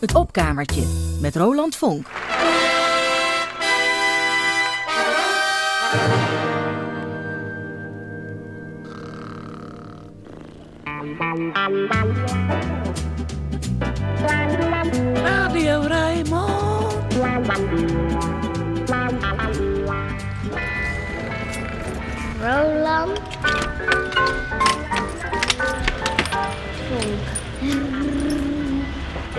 Het opkamertje met Roland Vonk. Radio Rijnmond. Roland. En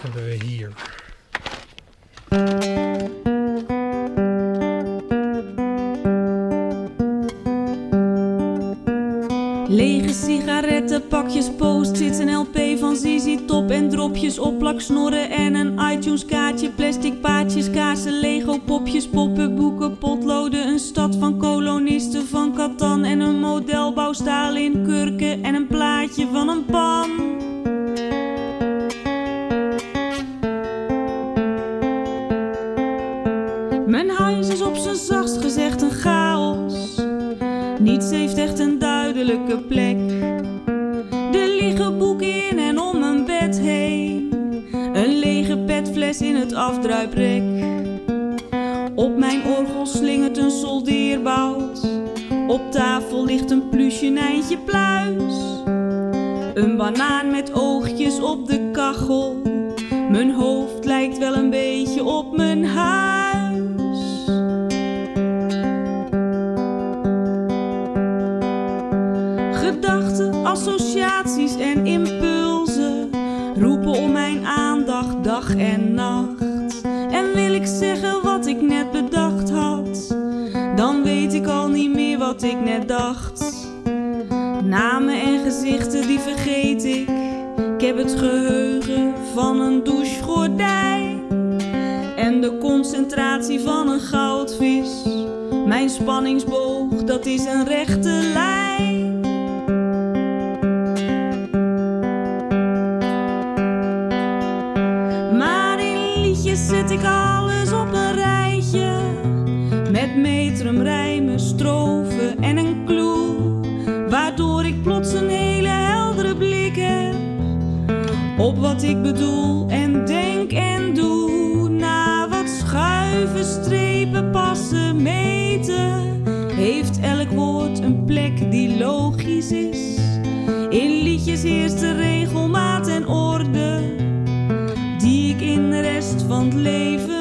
Hebben we hier? Lege sigaretten, pakjes post-its, een LP van ZZ Top en dropjes, opplaksnorren en een iTunes kaartje, plastic paadjes, kaarsen, Lego popjes, poppen, boeken, potloden, een stad van kolonisten van Catan en een modelbouwstaal in duidelijke plek. Liggen boeken in en om mijn bed heen. Een lege petfles in het afdruiprek. Op mijn orgel slingert een soldeerbout. Op tafel ligt een plusje pluis. Een banaan met oogjes ik net dacht. Namen en gezichten die vergeet ik. Ik heb het geheugen van een douchegordijn en de concentratie van een goudvis. Mijn spanningsboog, dat is een rechte lijn. Maar in liedjes zet ik alles op een rijtje. Met metrum, rijmen, strofen ik bedoel en denk en doe. Na wat schuiven, strepen, passen, meten. Heeft elk woord een plek die logisch is. In liedjes heerst de regelmaat en orde die ik in de rest van het leven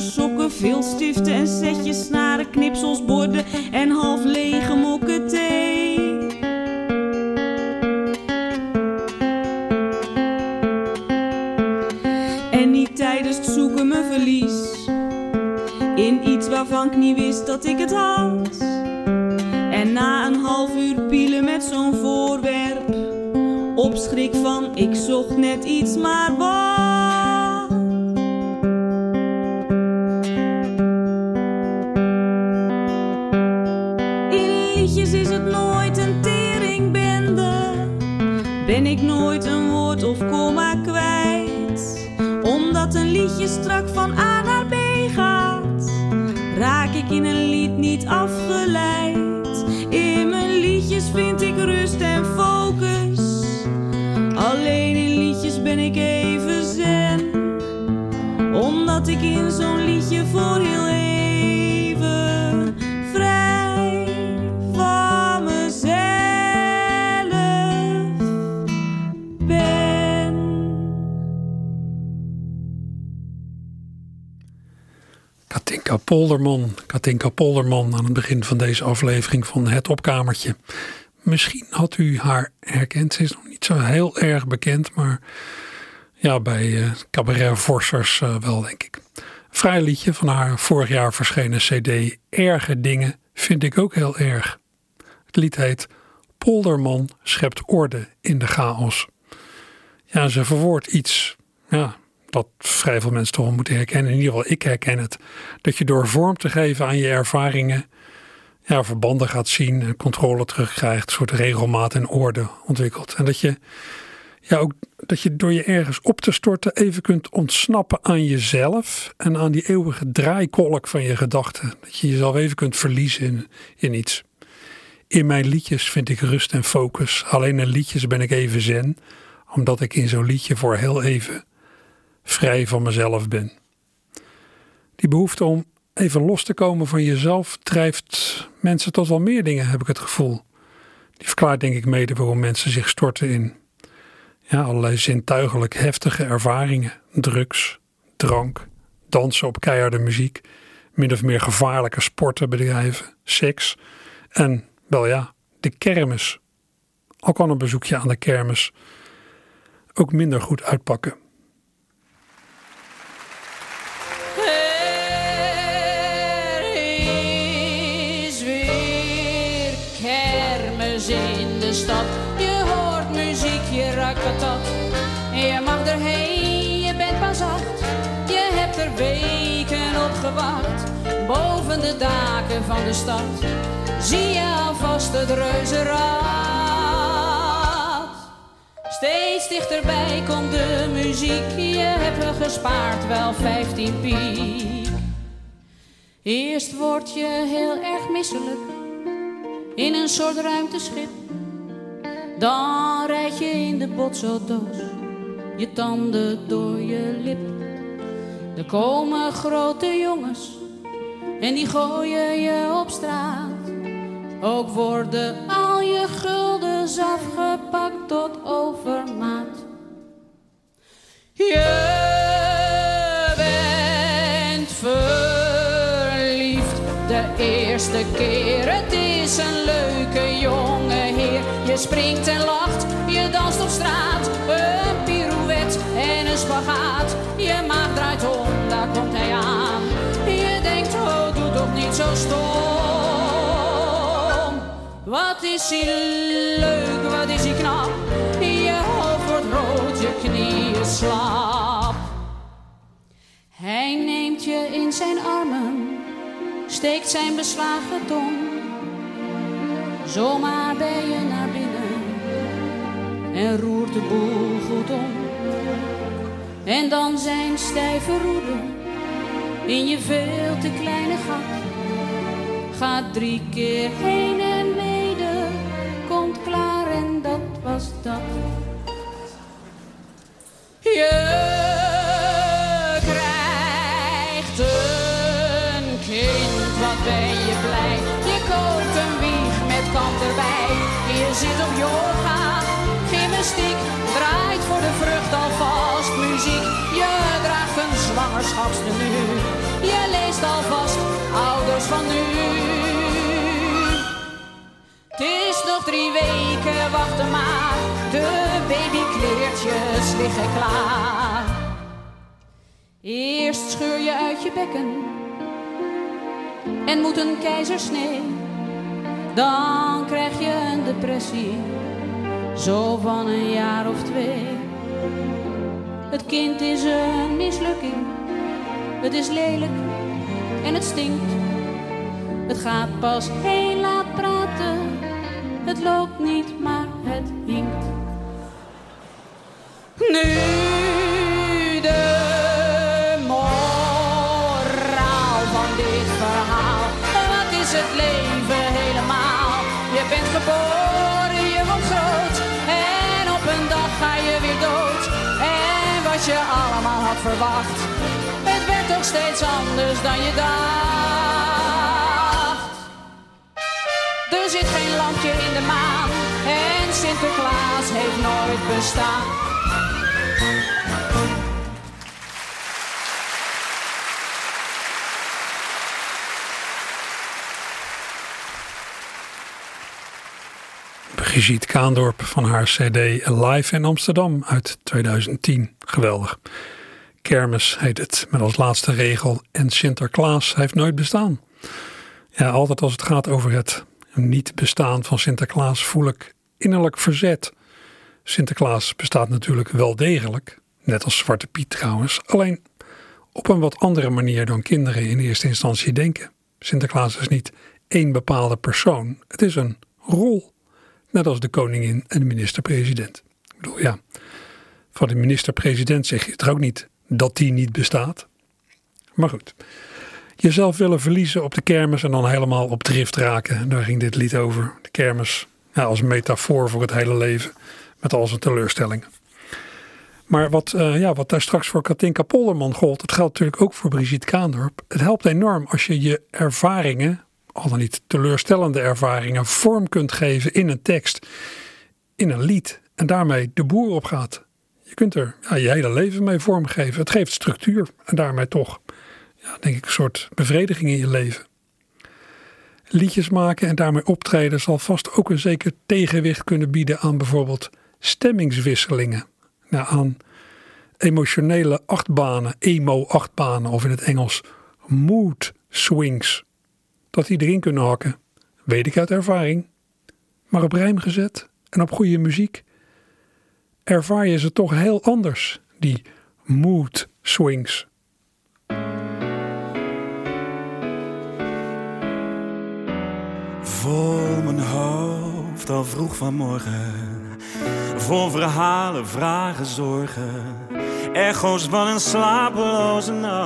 sokken, viltstiften en setjes, snaren, knipsels, borden en half lege mokken thee. En niet tijdens het zoeken me verlies in iets waarvan ik niet wist dat ik het had. En na een half uur pielen met zo'n voorwerp, op schrik van ik zocht net iets, maar wat? Het nooit een teringbende, ben ik nooit een woord of komma kwijt. Omdat een liedje strak van A naar B gaat, raak ik in een lied niet afgeleid. In mijn liedjes vind ik rust en focus. Alleen in liedjes ben ik even zen. Omdat ik in zo'n liedje voor heel Polderman. Katinka Polderman aan het begin van deze aflevering van Het Opkamertje. Misschien had u haar herkend. Ze is nog niet zo heel erg bekend, maar ja, bij uh, cabaret Vorsers uh, wel, denk ik. Vrij liedje van haar vorig jaar verschenen cd Erge Dingen vind ik ook heel erg. Het lied heet Polderman schept orde in de chaos. Ja, ze verwoordt iets ja, dat vrij veel mensen toch wel moeten herkennen. In ieder geval, ik herken het. Dat je door vorm te geven aan je ervaringen, ja, verbanden gaat zien, controle terugkrijgt, een soort regelmaat en orde ontwikkelt. En dat je, ja, ook dat je door je ergens op te storten even kunt ontsnappen aan jezelf en aan die eeuwige draaikolk van je gedachten. Dat je jezelf even kunt verliezen in, in iets. In mijn liedjes vind ik rust en focus. Alleen in liedjes ben ik even zen, omdat ik in zo'n liedje voor heel even vrij van mezelf ben. Die behoefte om even los te komen van jezelf drijft mensen tot wel meer dingen, heb ik het gevoel. Die verklaart denk ik mede waarom mensen zich storten in ja, allerlei zintuigelijk heftige ervaringen. Drugs, drank, dansen op keiharde muziek, min of meer gevaarlijke sporten bedrijven, seks en, wel ja, de kermis. Al kan een bezoekje aan de kermis ook minder goed uitpakken. Boven de daken van de stad zie je alvast het reuzenrad. Steeds dichterbij komt de muziek. Je hebt er gespaard wel 15 piek. Eerst word je heel erg misselijk in een soort ruimteschip. Dan rijd je in de botsauto's, je tanden door je lip. Er komen grote jongens en die gooien je op straat. Ook worden al je guldens afgepakt tot overmaat. Je bent verliefd de eerste keer. Het is een leuke jonge heer. Je springt en lacht, je danst op straat. Een pirouette en een spagaat. Je maag draait zo stom. Wat is hij leuk, wat is hij knap. Je hoofd wordt rood, je knieën slap. Hij neemt je in zijn armen, steekt zijn beslagen tong Zomaar ben je naar binnen en roert de boel goed om. En dan zijn stijve roeden in je veel te kleine gat. Gaat drie keer heen en mede, komt klaar en dat was dat. Je krijgt een kind, wat ben je blij. Je koopt een kant erbij. Je zit op yoga, gymnastiek, draait voor de vrucht alvast muziek. Je draagt een zwangerschapstenu, je leest alvast drie weken, wachten maar, de babykleertjes liggen klaar. Eerst scheur je uit je bekken en moet een keizersnee dan krijg je een depressie, zo van een jaar of twee. Het kind is een mislukking, het is lelijk en het stinkt. Het gaat pas heel het loopt niet, maar het hinkt. Nu de moraal van dit verhaal, wat is het leven? bent geboren, je wordt groot. En op een dag ga je weer dood. En wat je allemaal had verwacht, het werd toch steeds anders dan je dacht. Er zit geen landje in de maan en Sinterklaas heeft nooit bestaan. Brigitte Kaandorp van haar CD Live in Amsterdam uit 2010. Geweldig. Kermis heet het, met als laatste regel. En Sinterklaas heeft nooit bestaan. Ja, altijd als het gaat over het niet bestaan van Sinterklaas voel ik innerlijk verzet. Sinterklaas bestaat natuurlijk wel degelijk, net als Zwarte Piet trouwens, alleen op een wat andere manier dan kinderen in eerste instantie denken. Sinterklaas is niet één bepaalde persoon, het is een rol, net als de koningin en de minister-president. Ik bedoel, ja, van de minister-president zeg je het ook niet dat die niet bestaat. Maar goed, jezelf willen verliezen op de kermis en dan helemaal op drift raken. Daar ging dit lied over. De kermis ja, als metafoor voor het hele leven met al zijn teleurstellingen. Maar wat, uh, ja, wat daar straks voor Katinka Polderman gold, dat geldt natuurlijk ook voor Brigitte Kaandorp. Het helpt enorm als je je ervaringen, al dan niet teleurstellende ervaringen, vorm kunt geven in een tekst, in een lied. En daarmee de boer op gaat. Je kunt er ja, je hele leven mee vormgeven. Het geeft structuur en daarmee toch, ja, denk ik, een soort bevrediging in je leven. Liedjes maken en daarmee optreden zal vast ook een zeker tegenwicht kunnen bieden aan bijvoorbeeld stemmingswisselingen. Nou, aan emotionele achtbanen, emo-achtbanen of in het Engels mood swings. Dat die erin kunnen hakken, weet ik uit ervaring. Maar op rijm gezet en op goede muziek ervaar je ze toch heel anders, die mood swings. Vol mijn hoofd al vroeg vanmorgen. Vol verhalen, vragen, zorgen. Echo's van een slapeloze nacht.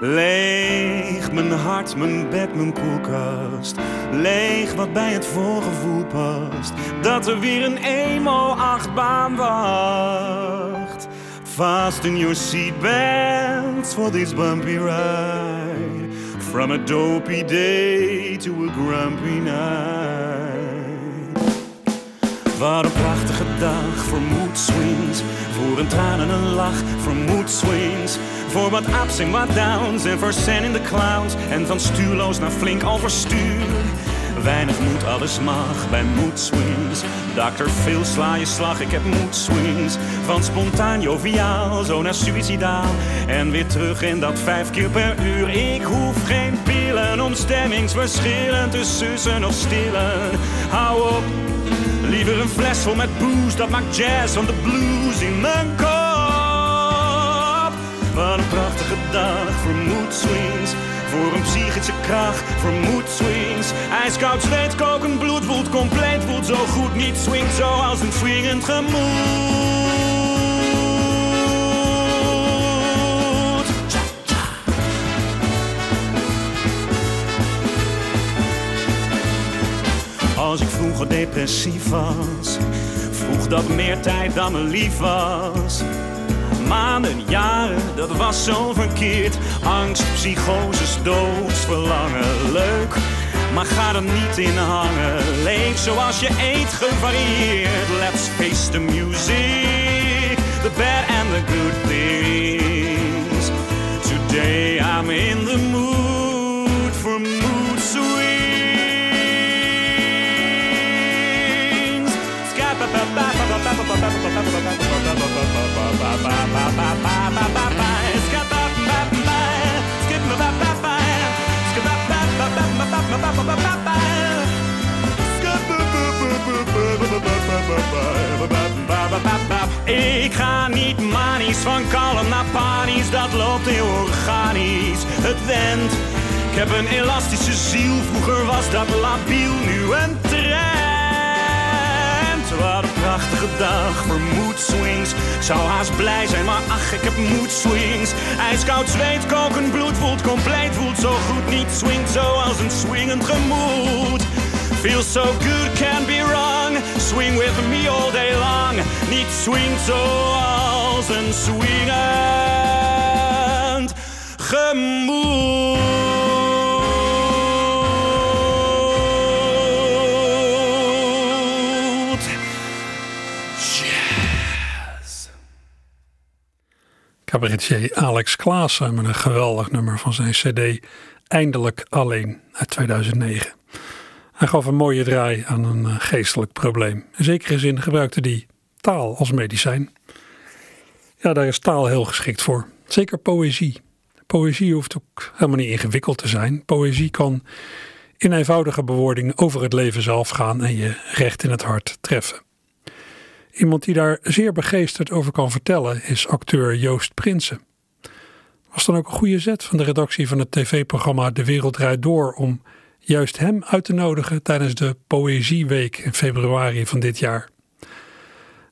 Leeg mijn hart, mijn bed, mijn koelkast. Leeg wat bij het voorgevoel past. Dat er weer een emo-achtbaan wacht. Fast in your seatbelts for this bumpy ride. From a dopey day to a grumpy night. Wat een prachtige dag voor mood swings. Voor een traan en een lach, voor mood swings. Voor wat ups en wat downs en voor in de clowns. En van stuurloos naar flink overstuur. Weinig moed, alles mag bij mood swings. Dr. Phil, sla je slag, ik heb mood swings. Van spontaan joviaal, zo naar suicidaal. En weer terug in dat vijf keer per uur. Ik hoef geen pillen om stemmingsverschillen te sussen of stillen. Hou op, liever een fles vol met booze. Dat maakt jazz van de blues in mijn kop. Wat een prachtige dag voor mood swings. Voor een psychische kracht, voor mood swings. Ijskoud zweet, kokend bloed voelt compleet. Voelt zo goed, niet swingt zoals een swingend gemoed. Als ik vroeger depressief was, vroeg dat meer tijd dan me lief was maanden, jaren, dat was zo verkeerd. Angst, psychoses, doodsverlangen, leuk. Maar ga er niet in hangen. Leef zoals je eet, gevarieerd. Let's face the music, the bad and the good things. Today I'm in the mood for mood swings. Ik ga niet manisch van kalm naar panisch, dat loopt heel organisch. Het went, ik heb een elastische ziel, vroeger was dat labiel, nu een trend. Wat een prachtige dag voor mood swings. Zou haast blij zijn, maar ach, ik heb mood swings. Ijskoud zweet, kokend bloed voelt compleet, voelt zo goed niet. Swingt zoals een swingend gemoed. Feels so good, can't be wrong. Swing with me all day long. Niet swingt zoals een swingend gemoed. Cabaretier Alex Klaassen met een geweldig nummer van zijn CD Eindelijk Alleen uit 2009. Hij gaf een mooie draai aan een eh, geestelijk probleem. In zekere zin gebruikte hij taal als medicijn. Ja, daar is taal heel geschikt voor. Zeker poëzie. Poëzie hoeft ook helemaal niet ingewikkeld te zijn. Poëzie kan in eenvoudige bewoordingen over het leven zelf gaan en je recht in het hart treffen. Iemand die daar zeer begeesterd over kan vertellen is acteur Joost Prinsen. Was dan ook een goede zet van de redactie van het tv-programma De Wereld Draait Door om juist hem uit te nodigen tijdens de Poëzieweek in februari van dit jaar.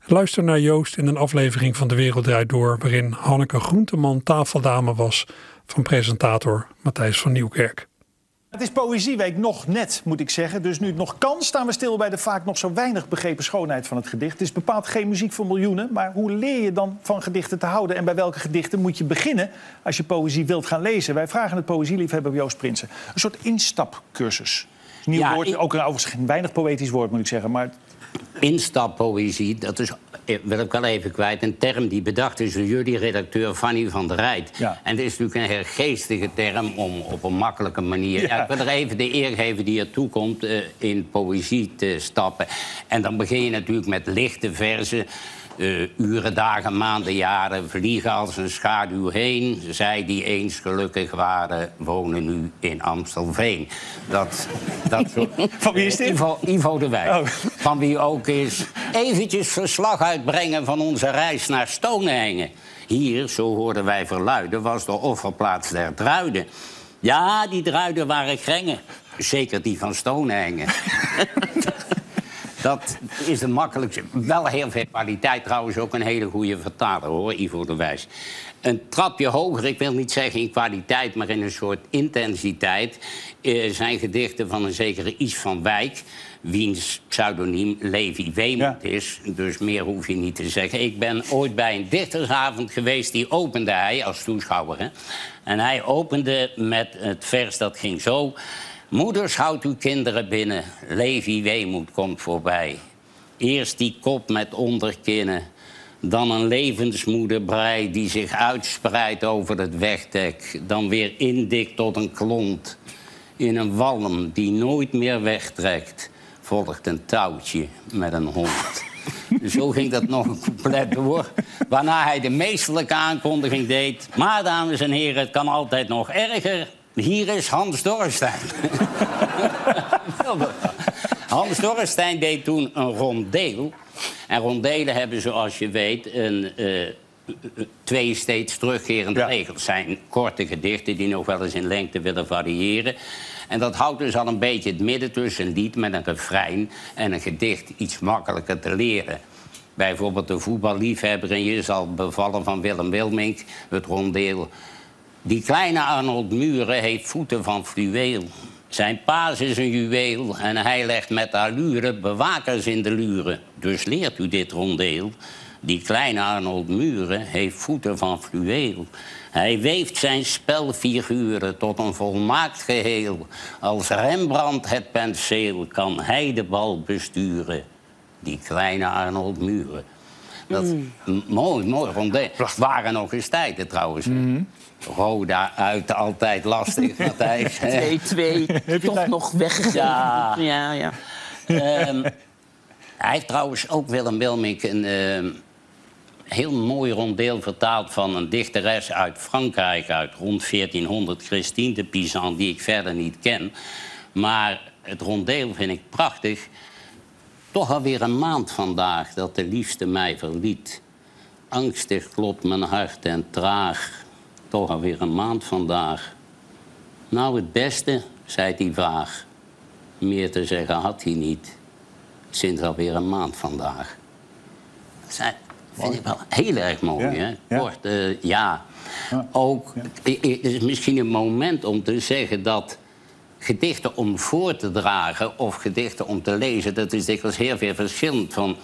Luister naar Joost in een aflevering van De Wereld Draait Door, waarin Hanneke Groenteman tafeldame was van presentator Matthijs van Nieuwkerk. Het is Poëzieweek nog net, moet ik zeggen. Dus nu het nog kan, staan we stil bij de vaak nog zo weinig begrepen schoonheid van het gedicht. Het is bepaald geen muziek voor miljoenen, maar hoe leer je dan van gedichten te houden? En bij welke gedichten moet je beginnen als je poëzie wilt gaan lezen? Wij vragen het poëzieliefhebber Joost Prinsen. Een soort instapcursus. Nieuw Ja, woord, ik- ook een overigens geen weinig poëtisch woord, moet ik zeggen. Maar Instappoëzie, dat is, eh, wil ik wel even kwijt, een term die bedacht is door jullie redacteur Fanny van der Rijt. Ja. En dit is natuurlijk een heel geestige term om op een makkelijke manier... Ja. Ja, ik wil er even de eer geven die ertoe komt eh, in poëzie te stappen. En dan begin je natuurlijk met lichte verzen... eh, uren, dagen, maanden, jaren vliegen als een schaduw heen. Zij die eens gelukkig waren, wonen nu in Amstelveen. Dat, dat soort... Van wie is dit? Ivo, Ivo de Wijk. Oh. Van wie ook is eventjes verslag uitbrengen van onze reis naar Stonehenge. Hier, zo hoorden wij verluiden, was de offerplaats der druiden. Ja, die druiden waren grengen. Zeker die van Stonehenge. Dat is de makkelijkste. Wel heel veel kwaliteit, trouwens ook een hele goede vertaler hoor, Ivo de Wijs. Een trapje hoger, ik wil niet zeggen in kwaliteit, maar in een soort intensiteit, eh, zijn gedichten van een zekere Is van Wijk, wiens pseudoniem Levi Weemoed Ja. is. Dus meer hoef je niet te zeggen. Ik ben ooit bij een dichtersavond geweest, die opende hij als toeschouwer. Hè? En hij opende met het vers dat ging zo. Moeders, houdt uw kinderen binnen. Levi Weemoed komt voorbij. Eerst die kop met onderkinnen. Dan een levensmoede brei die zich uitspreidt over het wegdek. Dan weer indikt tot een klont. In een walm die nooit meer wegtrekt. Volgt een touwtje met een hond. Zo ging dat nog een couplet door. Waarna hij de meesterlijke aankondiging deed. Maar dames en heren, het kan altijd nog erger. Hier is Hans Dorrestein. Hans Dorrestein deed toen een rondeel. En rondelen hebben, zoals je weet, een, eh, twee steeds terugkerende Ja. regels. zijn korte gedichten die nog wel eens in lengte willen variëren. En dat houdt dus al een beetje het midden tussen een lied met een refrein... en een gedicht iets makkelijker te leren. Bijvoorbeeld de voetballiefhebber en je zal bevallen van Willem Wilmink, het rondeel... Die kleine Arnold Muren heeft voeten van fluweel. Zijn paas is een juweel en hij legt met allure bewakers in de luren. Dus leert u dit rondeel. Die kleine Arnold Muren heeft voeten van fluweel. Hij weeft zijn spelfiguren tot een volmaakt geheel. Als Rembrandt het penseel kan hij de bal besturen. Die kleine Arnold Muren. Dat, m- Mooi, mooi rondeel. Waren nog eens tijden trouwens. Roda uit, altijd lastig, Matthijs. 2-2, toch nog weggegeven. Ja. ja, ja. Ehm, hij heeft trouwens ook Willem Wilmink een ehm, heel mooi rondeel vertaald van een dichteres uit Frankrijk uit rond 1400, Christine de Pizan, die ik verder niet ken. Maar het rondeel vind ik prachtig. Toch alweer een maand vandaag dat de liefste mij verliet. Angstig klopt mijn hart en traag. Toch alweer een maand vandaag. Nou, het beste, zei hij vaag. Meer te zeggen had hij niet. Sinds alweer een maand vandaag. Zijn- vind ik wel heel erg mooi, Ja, hè? Kort, eh, ja. Ook, het is misschien een moment om te zeggen dat gedichten om voor te dragen of gedichten om te lezen, dat is dikwijls heel veel verschillend. Van,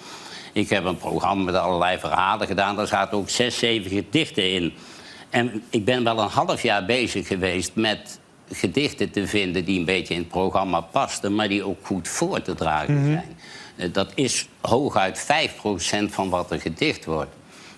ik heb een programma met allerlei verhalen gedaan, daar zaten ook zes, zeven gedichten in. En ik ben wel een half jaar bezig geweest met gedichten te vinden die een beetje in het programma pasten, maar die ook goed voor te dragen zijn. Eh, Dat is hooguit 5% van wat er gedicht wordt.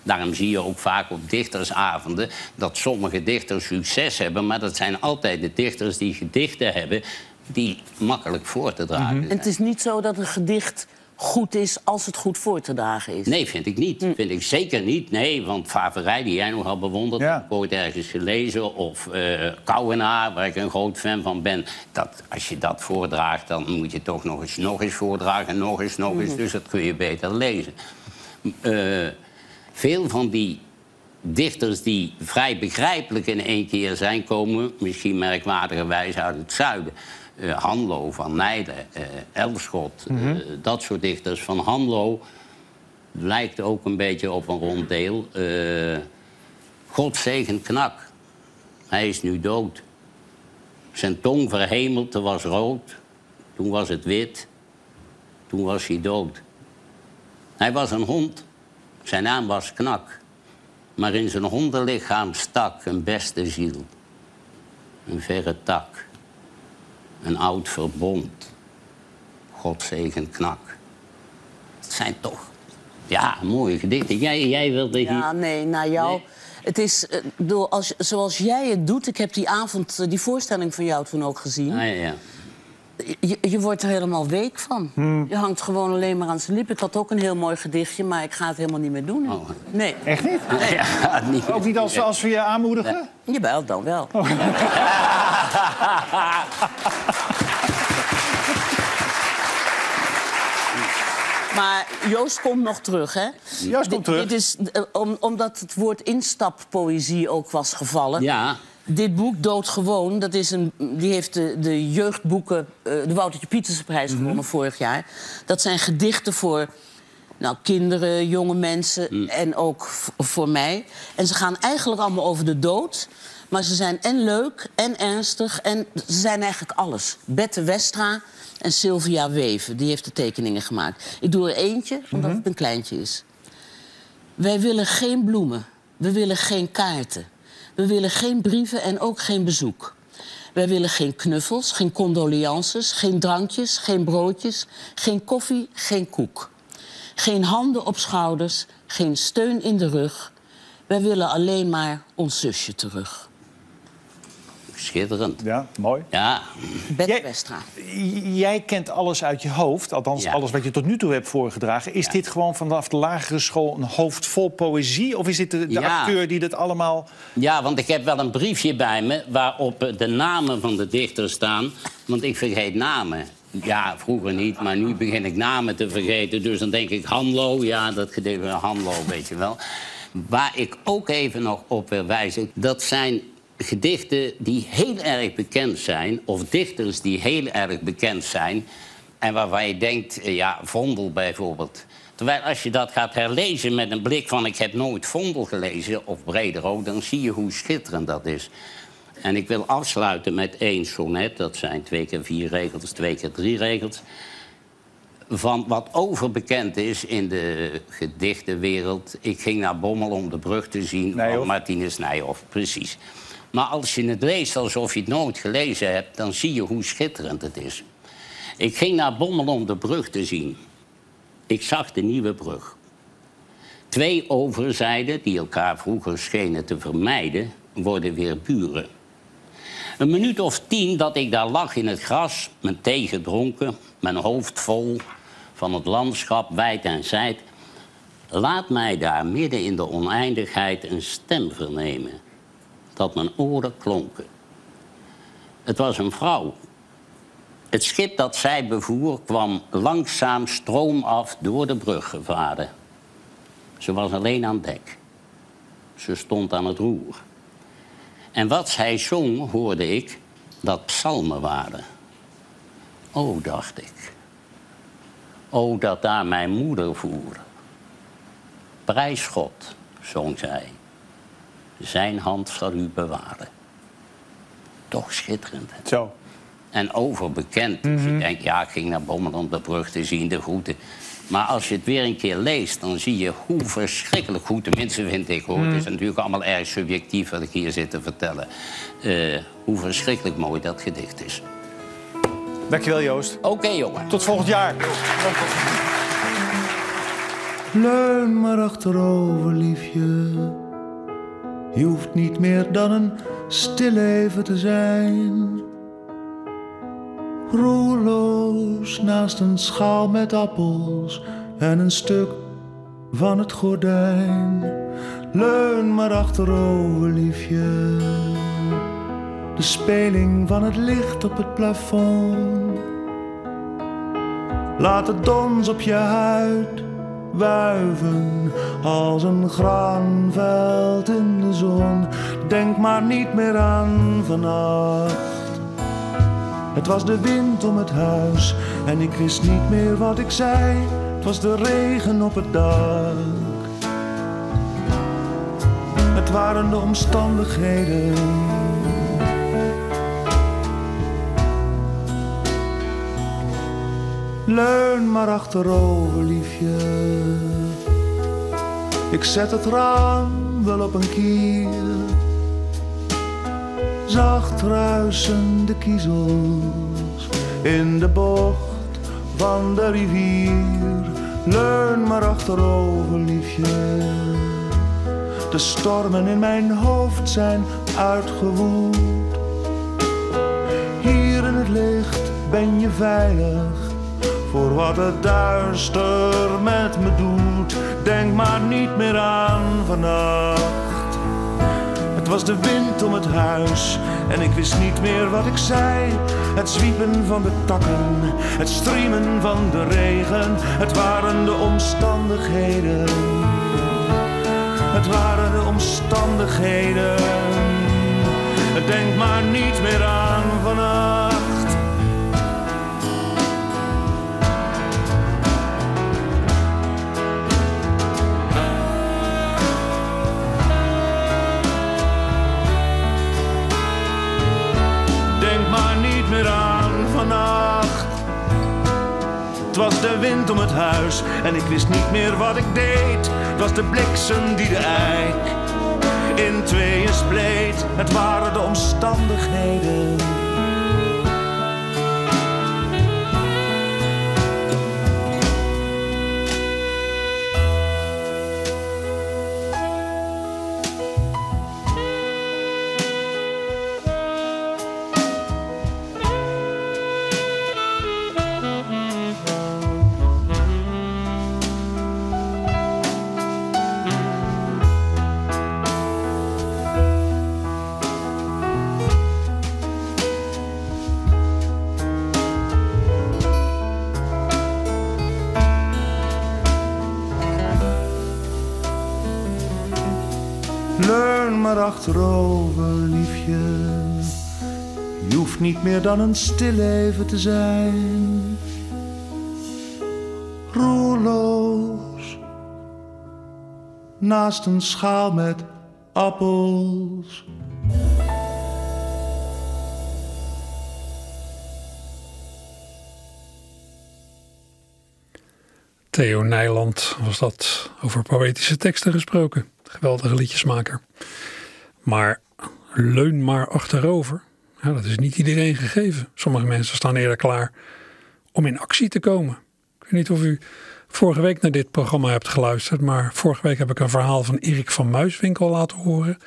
Daarom zie je ook vaak op dichtersavonden dat sommige dichters succes hebben, maar dat zijn altijd de dichters die gedichten hebben die makkelijk voor te dragen En het is niet zo dat een gedicht goed is als het goed voor te dragen is. Nee, vind ik niet. Vind ik zeker niet. Nee, want Faverij, die jij nogal bewondert, Ja. heb ik ooit ergens gelezen. Of eh Kouwenaar, waar ik een groot fan van ben. Dat, als je dat voordraagt, dan moet je toch nog eens, nog eens voordragen. Nog eens, nog eens. Dus dat kun je beter lezen. Eh, veel van die dichters die vrij begrijpelijk in één keer zijn... komen misschien merkwaardigerwijs uit het zuiden. Eh, Hanlo van Nijden, eh Elschot, eh, dat soort dichters. Van Hanlo lijkt ook een beetje op een ronddeel. God zegen knak. Hij is nu dood. Zijn tong verhemelte was rood. Toen was het wit. Toen was hij dood. Hij was een hond. Zijn naam was Knak. Maar in zijn hondenlichaam stak een beste ziel. Een verre tak. Een oud verbond. God zegen Knak. Het zijn toch, ja, mooie gedichten. Jij, jij wilde hier... Ja, nee, naar jou. Nee. Het is, eh, bedoel, als, zoals jij het doet... Ik heb die avond eh, die voorstelling van jou toen ook gezien. Ah, ja, ja. Je, je wordt er helemaal week van. Je hangt gewoon alleen maar aan zijn lippen. Ik had ook een heel mooi gedichtje, maar ik ga het helemaal niet meer doen. Oh. Nee, Echt niet? ja niet. Ook niet als, als we je aanmoedigen? jawel, dan wel. Maar Joost komt nog terug, hè? Joost komt terug. Dit is, eh, om, omdat het woord instappoëzie ook was gevallen. Ja, Dit boek, Doodgewoon, dat is een, die heeft de, de jeugdboeken... eh, de Woutertje Pieterse prijs Mhm. gewonnen vorig jaar. Dat zijn gedichten voor nou, kinderen, jonge mensen Mm. en ook voor mij. En ze gaan eigenlijk allemaal over de dood. Maar ze zijn en leuk en ernstig en ze zijn eigenlijk alles. Bette Westra en Sylvia Weven, die heeft de tekeningen gemaakt. Ik doe er eentje, omdat Mhm. het een kleintje is. Wij willen geen bloemen. We willen geen kaarten. We willen geen brieven en ook geen bezoek. Wij willen geen knuffels, geen condolences, geen drankjes, geen broodjes, geen koffie, geen koek. Geen handen op schouders, geen steun in de rug. Wij willen alleen maar ons zusje terug. Schitterend. Ja, mooi. Ja, Jij- Westra. Jij kent alles uit je hoofd, althans Ja. alles wat je tot nu toe hebt voorgedragen. Is Ja. dit gewoon vanaf de lagere school een hoofd vol poëzie? Of is dit de, de Ja. acteur die dit allemaal... Ja, want ik heb wel een briefje bij me waarop de namen van de dichters staan. Want ik vergeet namen. Ja, vroeger niet, maar nu begin ik namen te vergeten. Dus dan denk ik Hanlo, ja, dat gedicht van Hanlo, weet je wel. Waar ik ook even nog op wil wijzen, dat zijn gedichten die heel erg bekend zijn... of dichters die heel erg bekend zijn... en waarvan je denkt, eh, ja, Vondel bijvoorbeeld... Terwijl als je dat gaat herlezen met een blik van... ik heb nooit Vondel gelezen, of Brederood... dan zie je hoe schitterend dat is. En ik wil afsluiten met één sonnet. Dat zijn twee keer vier regels, twee keer drie regels. Van wat overbekend is in de gedichtenwereld. Ik ging naar Bommel om de brug te zien van Martinus Nijhoff. Precies. Maar als je het leest alsof je het nooit gelezen hebt... dan zie je hoe schitterend het is. Ik ging naar Bommel om de brug te zien. Ik zag de nieuwe brug. Twee overzijden, die elkaar vroeger schenen te vermijden, worden weer buren. Een minuut of tien dat ik daar lag in het gras, mijn thee gedronken, mijn hoofd vol van het landschap wijd en zijd, laat mij daar midden in de oneindigheid een stem vernemen, dat mijn oren klonken. Het was een vrouw. Het schip dat zij bevoer kwam langzaam stroomaf door de brug gevaren. Ze was alleen aan dek. Ze stond aan het roer. En wat zij zong, hoorde ik, dat psalmen waren. O, dacht ik. O, dat daar mijn moeder voer. Prijs God, zong zij. Zijn hand zal u bewaren. Toch schitterend. hè? Zo. En overbekend. Dus je denkt, ja, ik ging naar Bommel om de brug te zien, de groeten. Maar als je het weer een keer leest, dan zie je hoe verschrikkelijk goed... tenminste vind ik, hoor. Het is natuurlijk allemaal erg subjectief wat ik hier zit te vertellen. eh, hoe verschrikkelijk mooi dat gedicht is. Dankjewel, Joost. Oké, jongen. Tot volgend jaar. Leun maar achterover, liefje. Je hoeft niet meer dan een stil even te zijn. Roerloos naast een schaal met appels en een stuk van het gordijn. Leun maar achterover, liefje. De speling van het licht op het plafond. Laat het dons op je huid wuiven als een graanveld in de zon. Denk maar niet meer aan vannacht. Het was de wind om het huis en ik wist niet meer wat ik zei. Het was de regen op het dak. Het waren de omstandigheden. Leun maar achterover, liefje. Ik zet het raam wel op een kier. Zacht ruisende kiezels in de bocht van de rivier. Leun maar achterover, liefje. De stormen in mijn hoofd zijn uitgewoed. Hier in het licht ben je veilig voor wat het duister met me doet. Denk maar niet meer aan vannacht. Het was de wind om het huis en ik wist niet meer wat ik zei. Het zwiepen van de takken, het striemen van de regen. Het waren de omstandigheden. Het waren de omstandigheden. Denk maar niet meer aan vannacht. Het was de wind om het huis en ik wist niet meer wat ik deed. Het was de bliksem die de eik in tweeën spleet. Het waren de omstandigheden. Achterover, liefje. Je hoeft niet meer dan een stilleven te zijn. Roerloos. Naast een schaal met appels. Theo Nijland was dat over poëtische teksten gesproken. Geweldige liedjesmaker. Maar leun maar achterover. Dat is niet iedereen gegeven. Sommige mensen staan eerder klaar om in actie te komen. Ik weet niet of u vorige week naar dit programma hebt geluisterd. Maar vorige week heb ik een verhaal van Erik van Muiswinkel laten horen.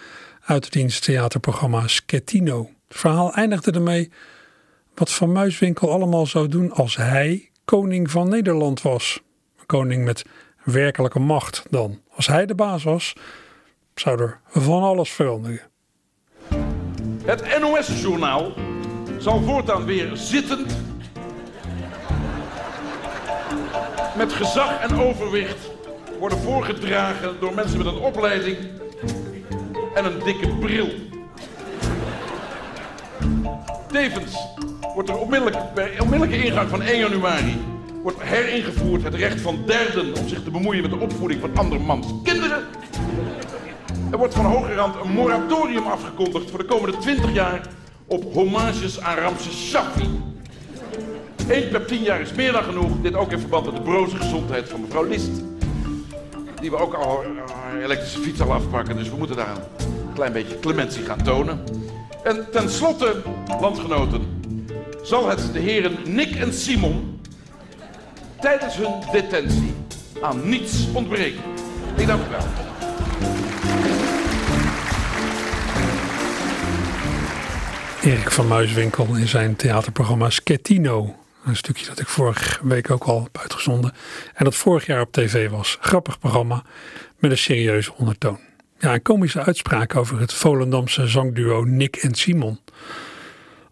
Uit het diensttheaterprogramma Schettino. Het verhaal eindigde ermee wat Van Muiswinkel allemaal zou doen als hij koning van Nederland was. Koning met werkelijke macht dan. Als hij de baas was, zou er van alles veranderen. Het NOS-journaal zal voortaan weer zittend, met gezag en overwicht worden voorgedragen door mensen met een opleiding en een dikke bril. Tevens wordt er bij onmiddellijke ingang van 1 januari wordt heringevoerd het recht van derden om zich te bemoeien met de opvoeding van andermans kinderen. Er wordt van hoge rand een moratorium afgekondigd voor de komende 20 jaar op homages aan Ramses Shaffi. Eén per 10 jaar is meer dan genoeg. Dit ook in verband met de broze gezondheid van mevrouw List. Die we ook al haar elektrische fiets al afpakken, dus we moeten daar een klein beetje clementie gaan tonen. En tenslotte, landgenoten, zal het de heren Nick en Simon tijdens hun detentie aan niets ontbreken. Ik dank u wel. Erik van Muiswinkel in zijn theaterprogramma Schettino. Een stukje dat ik vorige week ook al heb uitgezonden. En dat vorig jaar op tv was. Grappig programma met een serieuze ondertoon. Ja, een komische uitspraak over het Volendamse zangduo Nick en Simon.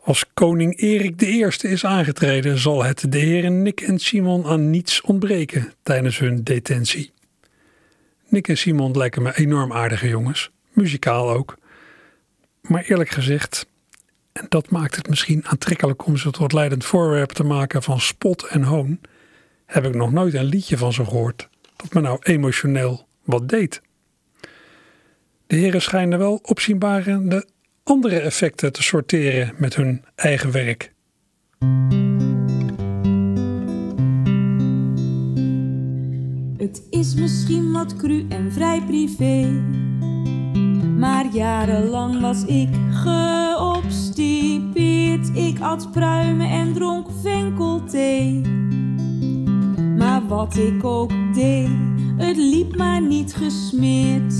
Als koning Erik I is aangetreden, zal het de heren Nick en Simon aan niets ontbreken tijdens hun detentie. Nick en Simon lijken me enorm aardige jongens, muzikaal ook. Maar eerlijk gezegd, en dat maakt het misschien aantrekkelijk om ze tot leidend voorwerp te maken van spot en hoon, heb ik nog nooit een liedje van ze gehoord dat me nou emotioneel wat deed. De heren schijnen wel opzienbarende andere effecten te sorteren met hun eigen werk. Het is misschien wat cru en vrij privé. Maar jarenlang was ik Ik at pruimen en dronk venkelthee. Maar wat ik ook deed, het liep maar niet gesmeerd.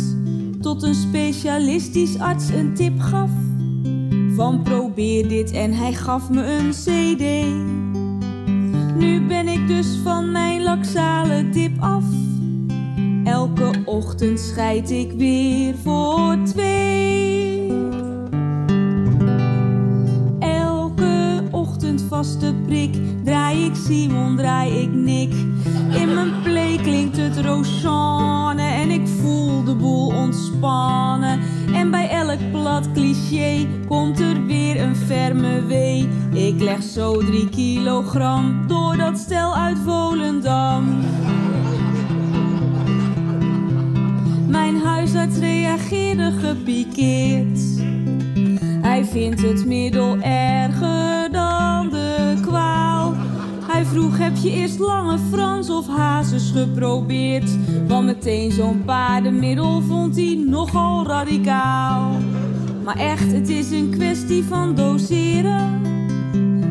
Tot een specialistisch arts een tip gaf. Van probeer dit en hij gaf me een cd. Nu ben ik dus van mijn laxale dip af. Elke ochtend scheid ik weer voor twee. Vaste prik. Draai ik Simon, draai ik Nick. In mijn play klinkt het Rochane en ik voel de boel ontspannen. En bij elk plat cliché komt er weer een ferme wee. Ik leg zo drie kilogram door dat stel uit Volendam. Mijn huisarts reageerde gepikeerd. Hij vindt het middel erger vroeg: Heb je eerst lange Frans of hazes geprobeerd? Want meteen zo'n paardenmiddel vond hij nogal radicaal. Maar echt, het is een kwestie van doseren.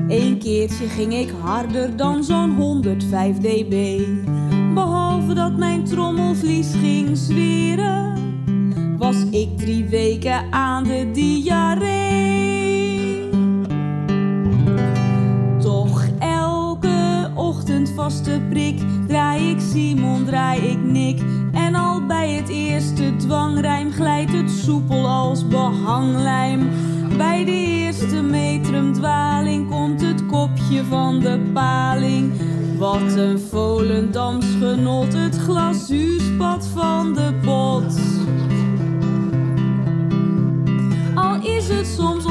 Eén keertje ging ik harder dan zo'n 105 dB. Behalve dat mijn trommelvlies ging zweren, was ik drie weken aan de diarree. Vaste prik, draai ik Simon, draai ik Nick. En al bij het eerste dwangrijm glijdt het soepel als behanglijm. Bij de eerste metrumdwaling komt het kopje van de paling. Wat een Volendams genot, het glazuurspat van de pot. Al is het soms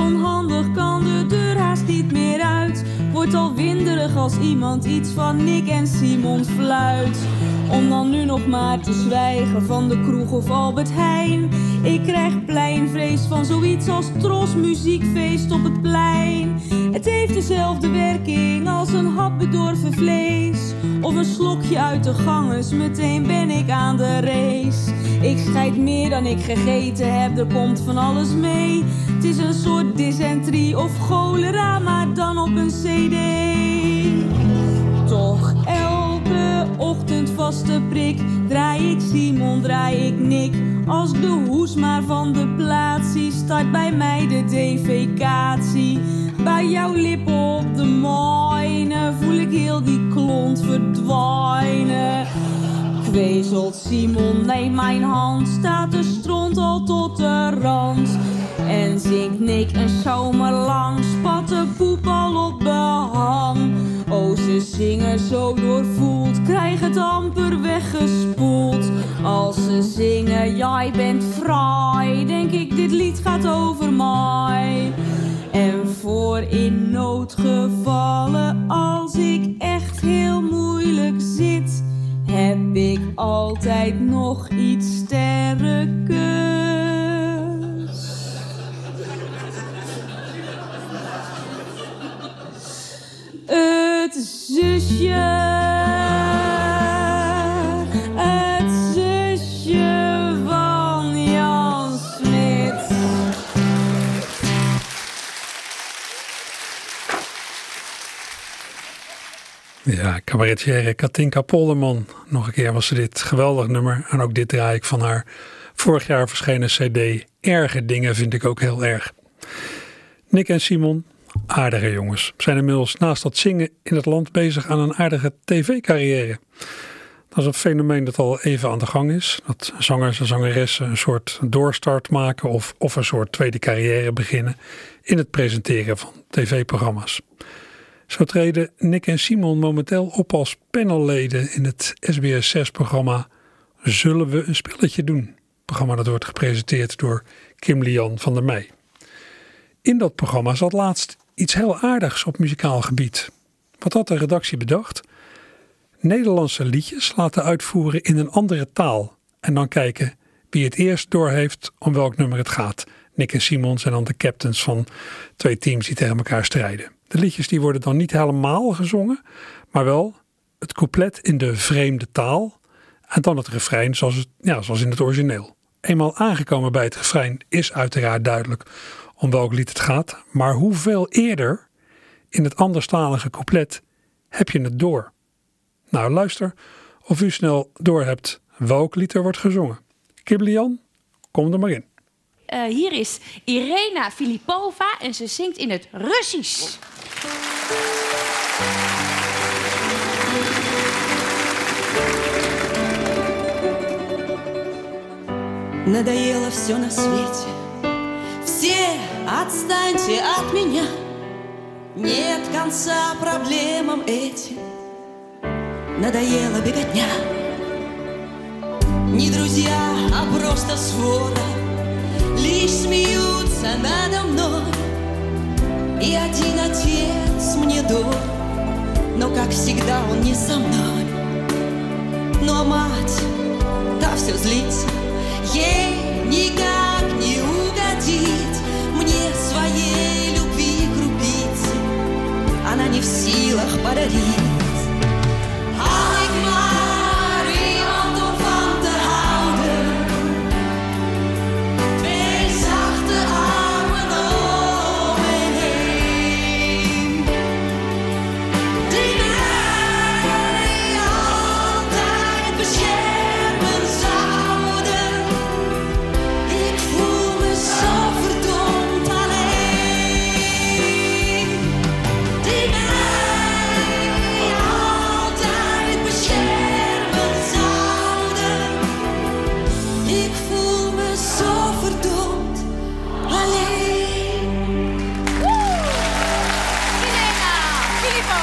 Wordt al winderig als iemand iets van Nick en Simon fluit. Om dan nu nog maar te zwijgen van de kroeg of Albert Heijn. Ik krijg pleinvrees van zoiets als tros muziekfeest op het plein. Het heeft dezelfde werking als een hap bedorven vlees. Of een slokje uit de ganges, meteen ben ik aan de race. Ik scheid meer dan ik gegeten heb, er komt van alles mee. Het is een soort dysenterie of cholera, maar dan op een cd. Toch elke ochtend vaste prik, draai ik Simon, draai ik Nick. Als de hoes maar van de plaats zie, start bij mij de defecatie. Bij jouw lippen op de mijne voel ik heel die klont verdwijnen. Kwezelt Simon, neem mijn hand, staat de stront al tot de rand. En zingt Nick een zomer lang, spat de poep al op behang. Oh, ze zingen zo doorvoeld, krijg het amper weggespoeld. Als ze zingen, jij bent fraai, denk ik, dit lied gaat over mij. En voor in noodgevallen, als ik echt heel moeilijk zit, heb ik altijd nog iets sterkers. Het zusje. Het zusje van. Ja, cabaretière Katinka Polderman. Nog een keer was ze dit geweldig nummer. En ook dit draai ik van haar vorig jaar verschenen cd. Erge dingen vind ik ook heel erg. Nick en Simon, aardige jongens, zijn inmiddels naast dat zingen in het land bezig aan een aardige tv-carrière. Dat is een fenomeen dat al even aan de gang is. Dat zangers en zangeressen een soort doorstart maken of, of een soort tweede carrière beginnen in het presenteren van tv-programma's. Zo treden Nick en Simon momenteel op als panelleden in het SBS 6-programma Zullen we een spelletje doen? Programma dat wordt gepresenteerd door Kim Lian van der Meij. In dat programma zat laatst iets heel aardigs op muzikaal gebied. Wat had de redactie bedacht? Nederlandse liedjes laten uitvoeren in een andere taal en dan kijken wie het eerst doorheeft om welk nummer het gaat. Nick en Simon zijn dan de captains van twee teams die tegen elkaar strijden. De liedjes die worden dan niet helemaal gezongen, maar wel het couplet in de vreemde taal en dan het refrein zoals, het, ja, zoals in het origineel. Eenmaal aangekomen bij het refrein is uiteraard duidelijk om welk lied het gaat, maar hoeveel eerder in het anderstalige couplet heb je het door? Nou, luister of u snel doorhebt welk lied er wordt gezongen. Kiblian, kom er maar in. Uh, hier is Irena Filipova en ze zingt in het Russisch. Надоело все на свете Все отстаньте от меня. Нет конца проблемам этим. Надоела беготня. Не друзья, а просто свора Лишь смеются надо мной. И один отец мне дорог Но, как всегда, он не со мной. А мать, та все злится Ей никак не угодить Она не в силах подарить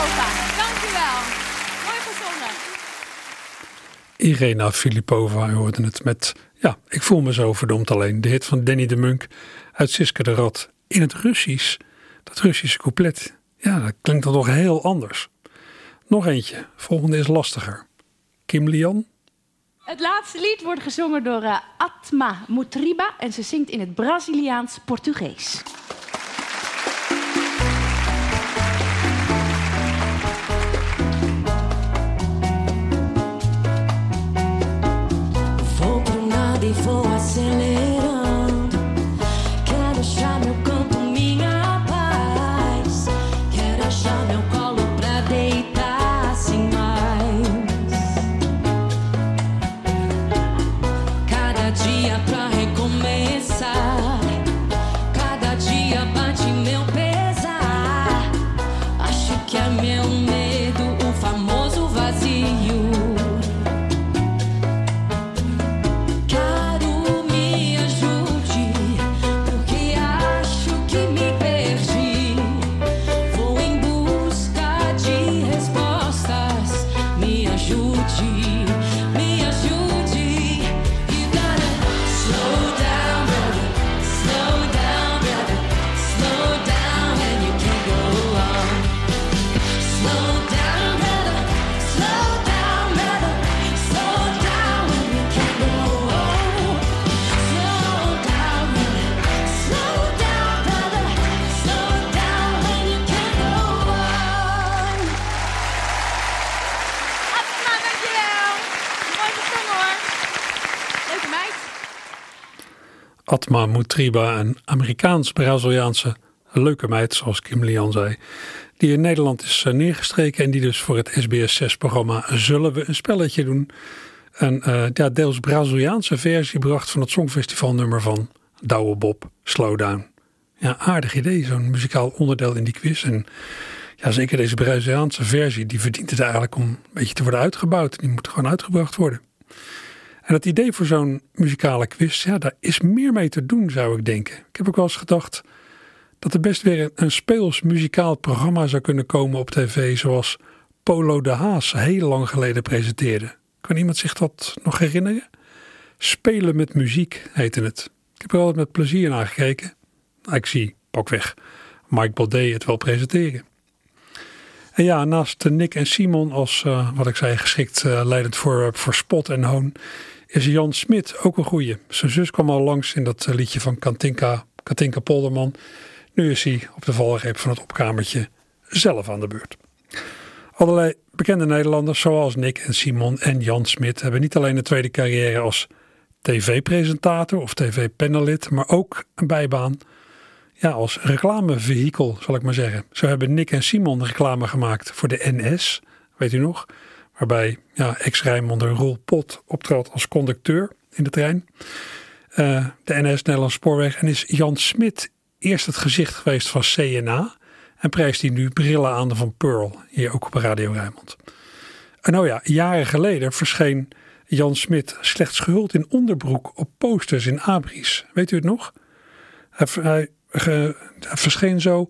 Filipova, dank u wel. Mooi gezongen. Irena Filipova, hoorde het met, ja, ik voel me zo verdomd alleen. De hit van Danny de Munk uit Siske de Rad in het Russisch. Dat Russische couplet, ja, dat klinkt dan toch heel anders. Nog eentje, volgende is lastiger. Kim Lian, Het laatste lied wordt gezongen door eh, Atma Mutriba en ze zingt in het Braziliaans Portugees. Atma Mutriba, een Amerikaans-Braziliaanse leuke meid, zoals Kim Lian zei, die in Nederland is eh, neergestreken en die dus voor het SBS 6-programma Zullen we een spelletje doen? Een eh, ja, deels Braziliaanse versie bracht van het Songfestivalnummer van Douwe Bob, Slow Down. Ja, aardig idee, zo'n muzikaal onderdeel in die quiz. En ja, zeker deze Braziliaanse versie, die verdient het eigenlijk om een beetje te worden uitgebouwd. Die moet gewoon uitgebracht worden. En het idee voor zo'n muzikale quiz, ja, daar is meer mee te doen, zou ik denken. Ik heb ook wel eens gedacht dat er best weer een, speels muzikaal programma zou kunnen komen op tv, zoals Polo de Haas heel lang geleden presenteerde. Kan iemand zich dat nog herinneren? Spelen met muziek heette het. Ik heb er altijd met plezier naar gekeken. Nou, Ik zie, pakweg, Mike Baudet het wel presenteren. En ja, naast Nick en Simon als, eh, wat ik zei, geschikt eh, leidend voor, voor spot en hoon, is Jan Smit ook een goeie. Zijn zus kwam al langs in dat eh, liedje van Katinka, Katinka Polderman. Nu is hij op de valreep van het opkamertje zelf aan de beurt. Allerlei bekende Nederlanders zoals Nick en Simon en Jan Smit hebben niet alleen een tweede carrière als tv-presentator of tv-panelid, maar ook een bijbaan ja, als reclamevehikel, zal ik maar zeggen. Zo hebben Nick en Simon reclame gemaakt voor de NS, weet u nog? Waarbij ja, ex-Rijnmonder Roel Pot optrad als conducteur in de trein. Eh, de NS Nederlands Spoorweg. En is Jan Smit eerst het gezicht geweest van CNA. En prijst hij nu brillen aan van Pearl, hier ook op Radio Rijnmond. En nou ja, jaren geleden verscheen Jan Smit slechts gehuld in onderbroek op posters in Abris. Weet u het nog? Hij, hij verscheen zo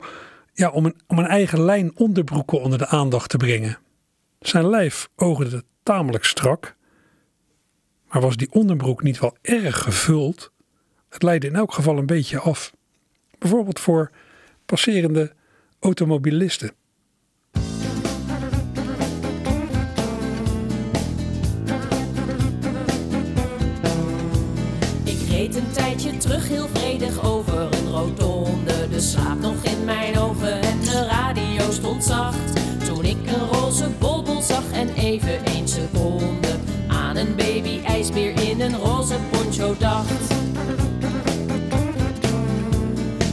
ja, om, een, om een eigen lijn onderbroeken onder de aandacht te brengen. Zijn lijf oogde tamelijk strak. Maar was die onderbroek niet wel erg gevuld? Het leidde in elk geval een beetje af. Bijvoorbeeld voor passerende automobilisten. Ik reed een tijdje terug heel vredig over een rotonde. De slaap nog in mijn ogen en de radio stond zacht. En even één seconde aan een baby ijsbeer in een roze poncho dacht.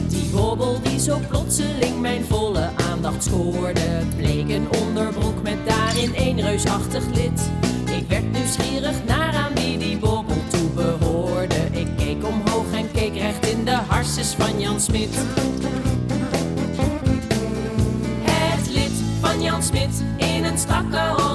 Die bobbel die zo plotseling mijn volle aandacht scoorde, bleek een onderbroek met daarin één reusachtig lid. Ik werd nieuwsgierig naar aan wie die bobbel toe behoorde. Ik keek omhoog en keek recht in de harses van Jan Smit. Van Jan Smit in een strakke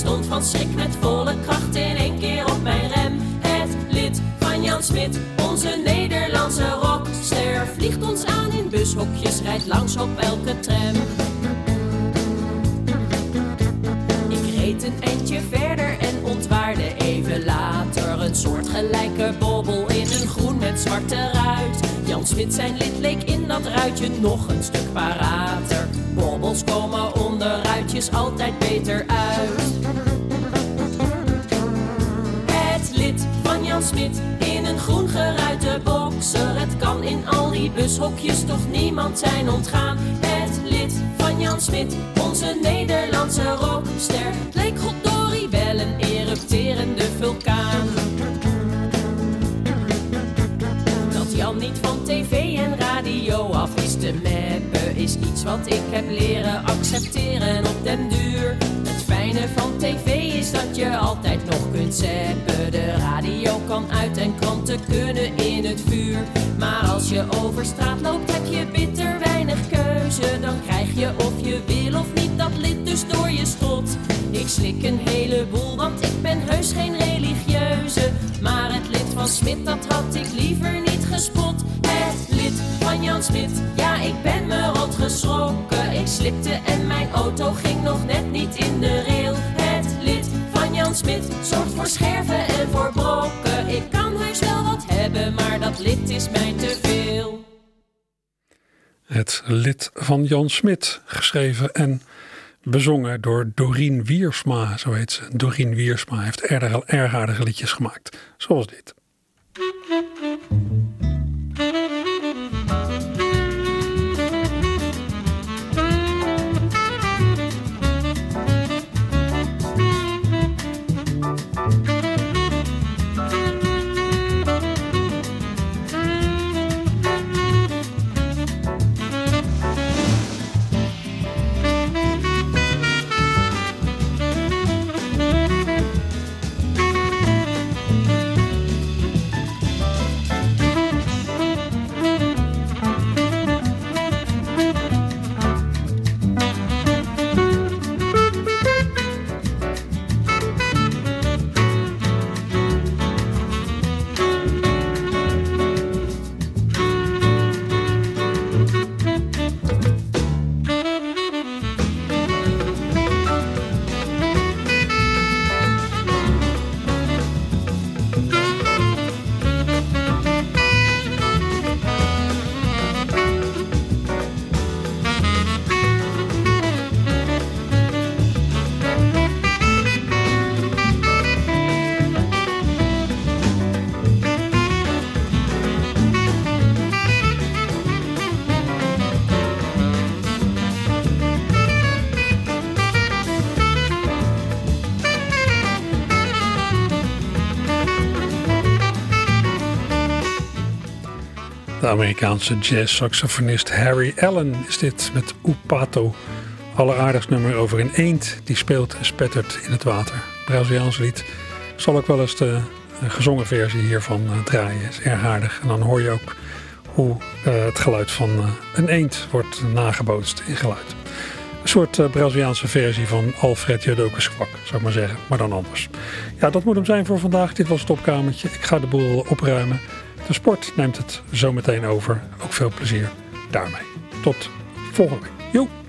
stond van schrik met volle kracht in één keer op mijn rem. Het lid van Jan Smit, onze Nederlandse rockster, vliegt ons aan in bushokjes, rijdt langs op elke tram. Ik reed een eindje verder en ontwaarde even later een soortgelijke bobbel in een groen met zwarte ruit. Jan Smit zijn lid leek in dat ruitje nog een stuk parater. Bobbels komen onder ruitjes altijd beter uit. Het lid van Jan Smit in een groen geruite boxer. Het kan in al die bushokjes toch niemand zijn ontgaan. Het lid van Jan Smit, onze Nederlandse rockster. Het leek goddorie wel een erupterende vulkaan. Van tv en radio af. Is te meppen Is iets wat ik heb leren accepteren op den duur. Het fijne van tv is dat je altijd nog kunt zeppen. De radio kan uit en kranten kunnen in het vuur. Maar als je over straat loopt heb je bitter weinig keuze. Dan krijg je of je wil of niet dat lid dus door je strot Ik slik een heleboel want ik ben heus geen religieuze. Maar het lid van Smit dat had ik liever niet gespot ja ik ben me rot geschrokken Ik slipte en mijn auto ging nog net niet in de rail. Het lid van Jan Smit zorgt voor scherven en voor brokken. Ik kan heus wel wat hebben, maar dat lid is mij te veel. Het lid van Jan Smit, geschreven en bezongen door Dorien Wiersma, zo heet ze. Dorien Wiersma heeft erg aardige liedjes gemaakt, zoals dit. Amerikaanse jazz-saxofonist Harry Allen is dit met Upato. Alleraardigst nummer over een eend die speelt en spettert in het water. Braziliaans lied. Zal ook wel eens de gezongen versie hiervan eh, draaien. Is erg aardig. En dan hoor je ook hoe eh, het geluid van eh, een eend wordt nagebootst in geluid. Een soort Braziliaanse versie van Alfred Jodokus kwak, zou ik maar zeggen. Maar dan anders. Ja, dat moet hem zijn voor vandaag. Dit was het opkamertje. Ik ga de boel opruimen. De sport neemt het zo meteen over. Ook veel plezier daarmee. Tot volgende week. Joe!